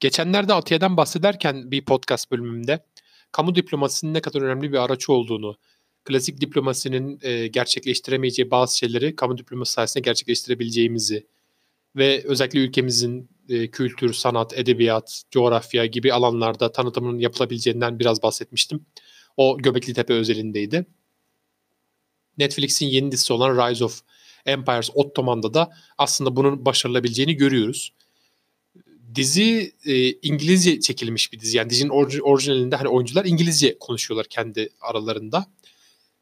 Geçenlerde Atiye'den bahsederken bir podcast bölümümde kamu diplomasisinin ne kadar önemli bir araç olduğunu, klasik diplomasinin e, gerçekleştiremeyeceği bazı şeyleri kamu diplomasi sayesinde gerçekleştirebileceğimizi ve özellikle ülkemizin e, kültür, sanat, edebiyat, coğrafya gibi alanlarda tanıtımının yapılabileceğinden biraz bahsetmiştim. O Göbekli Tepe özelindeydi. Netflix'in yeni dizisi olan Rise of Empires Ottoman'da da aslında bunun başarılabileceğini görüyoruz. Dizi e, İngilizce çekilmiş bir dizi. Yani dizinin orijinalinde hani oyuncular İngilizce konuşuyorlar kendi aralarında.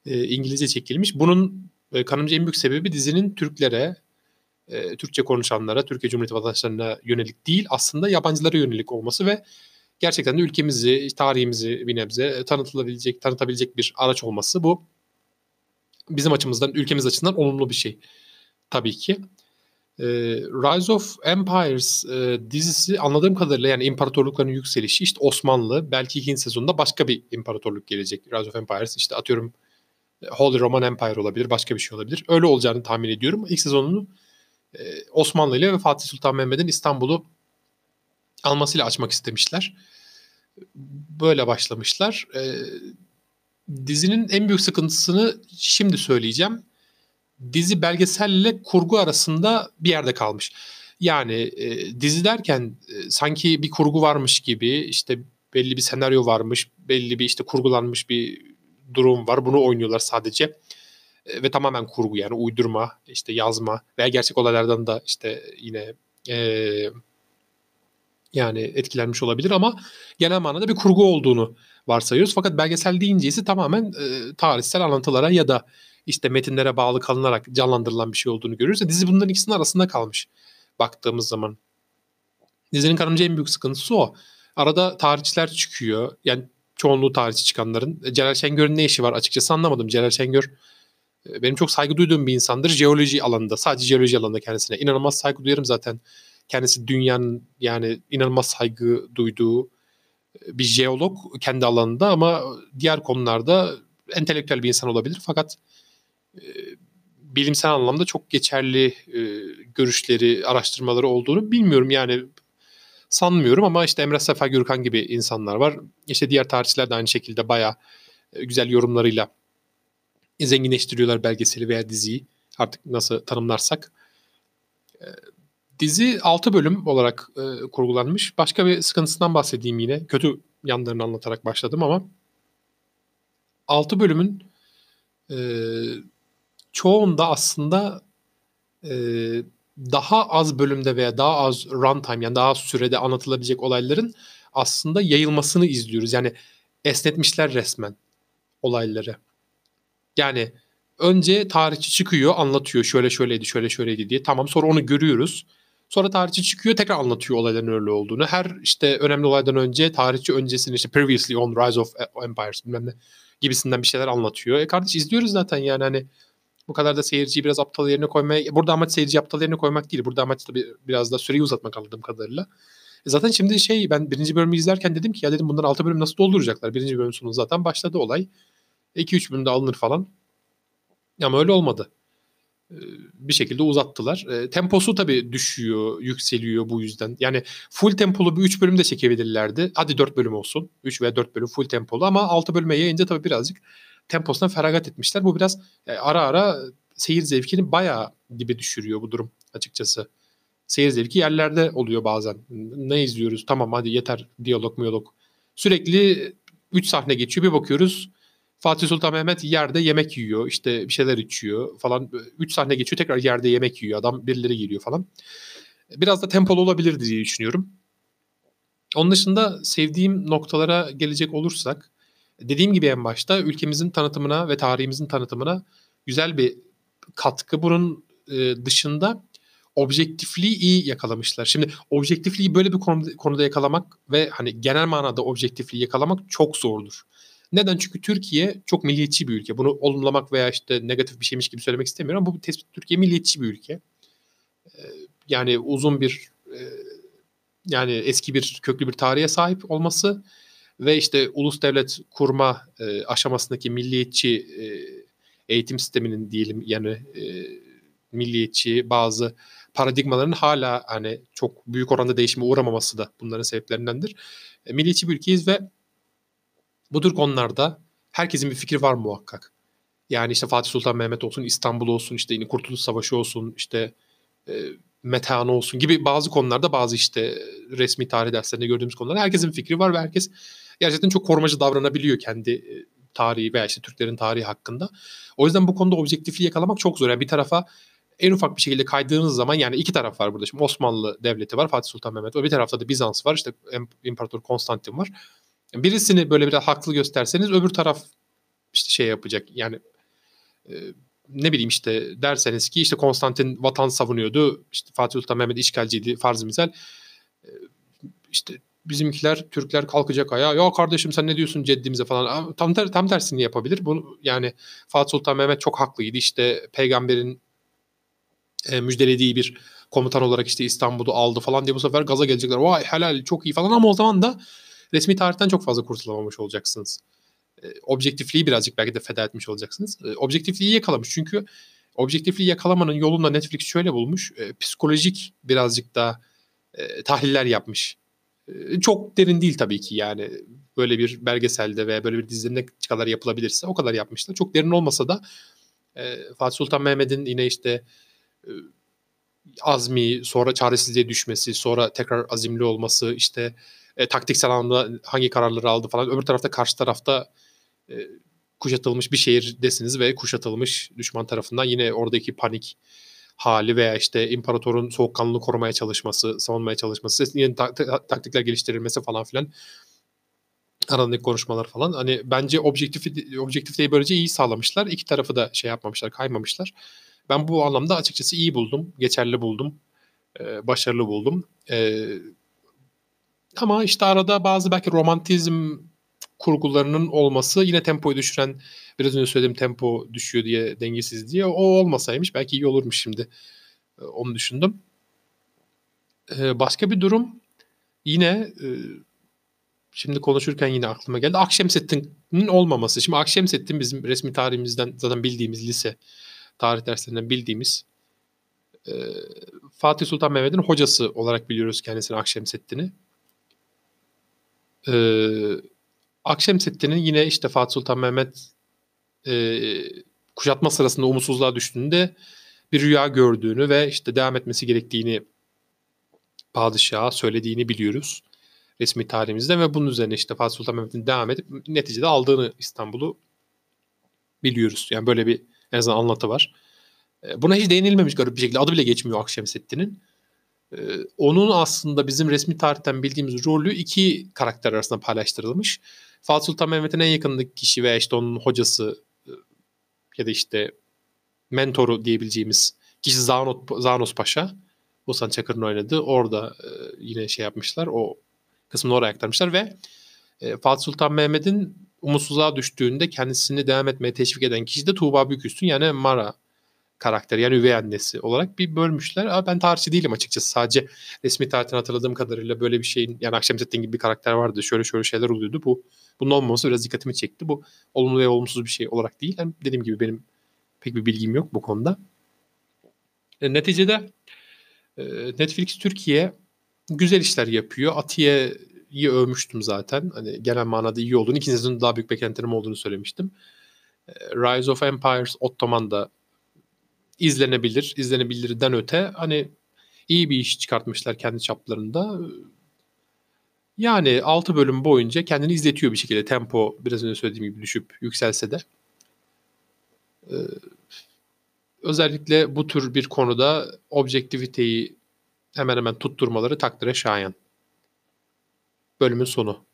E, İngilizce çekilmiş. Bunun e, kanımca en büyük sebebi dizinin Türklere, e, Türkçe konuşanlara, Türkiye Cumhuriyeti vatandaşlarına yönelik değil aslında yabancılara yönelik olması ve gerçekten de ülkemizi, tarihimizi bir nebze tanıtılabilecek, tanıtabilecek bir araç olması bu bizim açımızdan, ülkemiz açısından olumlu bir şey tabii ki. E, Rise of Empires e, dizisi anladığım kadarıyla yani imparatorlukların yükselişi işte Osmanlı belki ikinci sezonda başka bir imparatorluk gelecek. Rise of Empires işte atıyorum Holy Roman Empire olabilir başka bir şey olabilir. Öyle olacağını tahmin ediyorum. İlk sezonunu e, Osmanlı ile ve Fatih Sultan Mehmet'in İstanbul'u almasıyla açmak istemişler. Böyle başlamışlar. E, dizinin en büyük sıkıntısını şimdi söyleyeceğim. Dizi belgeselle kurgu arasında bir yerde kalmış. Yani e, dizi derken e, sanki bir kurgu varmış gibi işte belli bir senaryo varmış, belli bir işte kurgulanmış bir durum var. Bunu oynuyorlar sadece. E, ve tamamen kurgu yani uydurma, işte yazma veya gerçek olaylardan da işte yine e, yani etkilenmiş olabilir ama genel manada bir kurgu olduğunu varsayıyoruz. Fakat belgesel deyince ise tamamen e, tarihsel anlatılara ya da işte metinlere bağlı kalınarak canlandırılan bir şey olduğunu görüyoruz. E, dizi bunların ikisinin arasında kalmış baktığımız zaman. Dizinin kanımca en büyük sıkıntısı o. Arada tarihçiler çıkıyor. Yani çoğunluğu tarihçi çıkanların. E, Celal Şengör'ün ne işi var açıkçası anlamadım. Celal Şengör e, benim çok saygı duyduğum bir insandır. Jeoloji alanında, sadece jeoloji alanında kendisine inanılmaz saygı duyarım zaten. Kendisi dünyanın yani inanılmaz saygı duyduğu bir jeolog kendi alanında ama diğer konularda entelektüel bir insan olabilir. Fakat bilimsel anlamda çok geçerli e, görüşleri, araştırmaları olduğunu bilmiyorum. Yani sanmıyorum ama işte Emre Sefa Gürkan gibi insanlar var. İşte diğer tarihçiler de aynı şekilde bayağı e, güzel yorumlarıyla zenginleştiriyorlar belgeseli veya diziyi. Artık nasıl tanımlarsak. E, Dizi 6 bölüm olarak e, kurgulanmış. Başka bir sıkıntısından bahsedeyim yine. Kötü yanlarını anlatarak başladım ama 6 bölümün e, çoğunda aslında e, daha az bölümde veya daha az runtime yani daha az sürede anlatılabilecek olayların aslında yayılmasını izliyoruz. Yani esnetmişler resmen olayları. Yani önce tarihçi çıkıyor anlatıyor şöyle şöyleydi şöyle şöyleydi diye. Tamam sonra onu görüyoruz. Sonra tarihçi çıkıyor tekrar anlatıyor olayların öyle olduğunu. Her işte önemli olaydan önce tarihçi öncesini işte previously on Rise of Empires bilmem ne gibisinden bir şeyler anlatıyor. E kardeş izliyoruz zaten yani hani bu kadar da seyirciyi biraz aptal yerine koymaya burada amaç seyirci aptal yerine koymak değil. Burada amaç tabii biraz da süreyi uzatmak anladığım kadarıyla. E zaten şimdi şey ben birinci bölümü izlerken dedim ki ya dedim bundan altı bölüm nasıl dolduracaklar? Birinci bölüm sonu zaten başladı olay. 2-3 bölümde alınır falan. Ama öyle olmadı bir şekilde uzattılar. E, temposu tabii düşüyor, yükseliyor bu yüzden. Yani full tempolu bir 3 bölüm de çekebilirlerdi. Hadi 4 bölüm olsun. 3 veya 4 bölüm full tempolu ama 6 bölüme yayınca tabii birazcık temposuna feragat etmişler. Bu biraz e, ara ara seyir zevkini bayağı dibe düşürüyor bu durum açıkçası. Seyir zevki yerlerde oluyor bazen. Ne izliyoruz? Tamam hadi yeter diyalog miyolog. Sürekli 3 sahne geçiyor bir bakıyoruz Fatih Sultan Mehmet yerde yemek yiyor. işte bir şeyler içiyor falan. Üç sahne geçiyor tekrar yerde yemek yiyor. Adam birileri geliyor falan. Biraz da tempolu olabilir diye düşünüyorum. Onun dışında sevdiğim noktalara gelecek olursak dediğim gibi en başta ülkemizin tanıtımına ve tarihimizin tanıtımına güzel bir katkı. Bunun e, dışında objektifliği iyi yakalamışlar. Şimdi objektifliği böyle bir konuda, yakalamak ve hani genel manada objektifliği yakalamak çok zordur. Neden? Çünkü Türkiye çok milliyetçi bir ülke. Bunu olumlamak veya işte negatif bir şeymiş gibi söylemek istemiyorum ama bu tespit Türkiye milliyetçi bir ülke. Ee, yani uzun bir e, yani eski bir köklü bir tarihe sahip olması ve işte ulus devlet kurma e, aşamasındaki milliyetçi e, eğitim sisteminin diyelim yani milliyetçi bazı paradigmaların hala hani çok büyük oranda değişime uğramaması da bunların sebeplerindendir. E, milliyetçi bir ülkeyiz ve bu tür konularda herkesin bir fikri var muhakkak. Yani işte Fatih Sultan Mehmet olsun, İstanbul olsun, işte yine Kurtuluş Savaşı olsun, işte e, metanı olsun gibi bazı konularda bazı işte resmi tarih derslerinde gördüğümüz konularda herkesin fikri var ve herkes gerçekten çok korumacı davranabiliyor kendi e, tarihi veya işte Türklerin tarihi hakkında. O yüzden bu konuda objektifliği yakalamak çok zor. Yani bir tarafa en ufak bir şekilde kaydığınız zaman yani iki taraf var burada. Şimdi Osmanlı Devleti var, Fatih Sultan Mehmet var. Bir tarafta da Bizans var, işte İmparator Konstantin var. Birisini böyle biraz haklı gösterseniz öbür taraf işte şey yapacak. Yani e, ne bileyim işte derseniz ki işte Konstantin vatan savunuyordu. İşte Fatih Sultan Mehmet işgalciydi farz misal. E, işte bizimkiler Türkler kalkacak ayağa. Ya kardeşim sen ne diyorsun ceddimize falan. Tam ter, tam tersini yapabilir. Bunu yani Fatih Sultan Mehmet çok haklıydı. İşte peygamberin e, müjdelediği bir komutan olarak işte İstanbul'u aldı falan diye bu sefer gaza gelecekler. Vay helal çok iyi falan ama o zaman da resmi tarihten çok fazla kurtulamamış olacaksınız. E, objektifliği birazcık belki de feda etmiş olacaksınız. E, objektifliği yakalamış çünkü objektifliği yakalamanın yolunda Netflix şöyle bulmuş. E, psikolojik birazcık da e, tahliller yapmış. E, çok derin değil tabii ki yani böyle bir belgeselde veya böyle bir dizide ne kadar yapılabilirse o kadar yapmışlar. Çok derin olmasa da e, Fatih Sultan Mehmet'in yine işte e, azmi, sonra çaresizliğe düşmesi, sonra tekrar azimli olması, işte e, taktiksel anlamda hangi kararları aldı falan. Öbür tarafta karşı tarafta e, kuşatılmış bir şehirdesiniz ve kuşatılmış düşman tarafından yine oradaki panik hali veya işte imparatorun soğukkanlılığını korumaya çalışması, savunmaya çalışması, yeni ta- ta- taktikler geliştirilmesi falan filan aralarındaki konuşmalar falan. Hani bence objektif objektifliği böylece iyi sağlamışlar. İki tarafı da şey yapmamışlar, kaymamışlar. Ben bu anlamda açıkçası iyi buldum, geçerli buldum, e, başarılı buldum. E, ama işte arada bazı belki romantizm kurgularının olması yine tempoyu düşüren biraz önce söylediğim tempo düşüyor diye dengesiz diye o olmasaymış belki iyi olurmuş şimdi e, onu düşündüm. E, başka bir durum yine e, şimdi konuşurken yine aklıma geldi. Akşemseddin'in olmaması. Şimdi Akşemseddin bizim resmi tarihimizden zaten bildiğimiz lise tarih derslerinden bildiğimiz Fatih Sultan Mehmet'in hocası olarak biliyoruz kendisini Akşemseddin'i. Ee, Akşemseddin'in yine işte Fatih Sultan Mehmet e, kuşatma sırasında umutsuzluğa düştüğünde bir rüya gördüğünü ve işte devam etmesi gerektiğini padişaha söylediğini biliyoruz resmi tarihimizde ve bunun üzerine işte Fatih Sultan Mehmet'in devam edip neticede aldığını İstanbul'u biliyoruz. Yani böyle bir en azından anlatı var. Buna hiç değinilmemiş garip bir şekilde. Adı bile geçmiyor Akşemseddin'in. Ee, onun aslında bizim resmi tarihten bildiğimiz rolü iki karakter arasında paylaştırılmış. Fatih Sultan Mehmet'in en yakındaki kişi veya işte onun hocası e, ya da işte mentoru diyebileceğimiz kişi Zanos, Zanos Paşa. Oğuzhan Çakır'ın oynadığı. Orada e, yine şey yapmışlar. O kısmını oraya aktarmışlar ve e, Fatih Sultan Mehmet'in umutsuzluğa düştüğünde kendisini devam etmeye teşvik eden kişi de Tuğba Büyüküstün yani Mara karakteri yani üvey annesi olarak bir bölmüşler. Ama ben tarihçi değilim açıkçası. Sadece resmi tarihten hatırladığım kadarıyla böyle bir şeyin yani Akşemseddin gibi bir karakter vardı. Şöyle şöyle şeyler oluyordu. Bu bunun olmaması biraz dikkatimi çekti. Bu olumlu ve olumsuz bir şey olarak değil. Yani dediğim gibi benim pek bir bilgim yok bu konuda. E, neticede e, Netflix Türkiye güzel işler yapıyor. Atiye'yi övmüştüm zaten. Hani genel manada iyi olduğunu, ikinci daha büyük beklentilerim olduğunu söylemiştim. E, Rise of Empires Ottoman da izlenebilir, izlenebilirden öte hani iyi bir iş çıkartmışlar kendi çaplarında. Yani 6 bölüm boyunca kendini izletiyor bir şekilde. Tempo biraz önce söylediğim gibi düşüp yükselse de. Ee, özellikle bu tür bir konuda objektiviteyi hemen hemen tutturmaları takdire şayan. Bölümün sonu.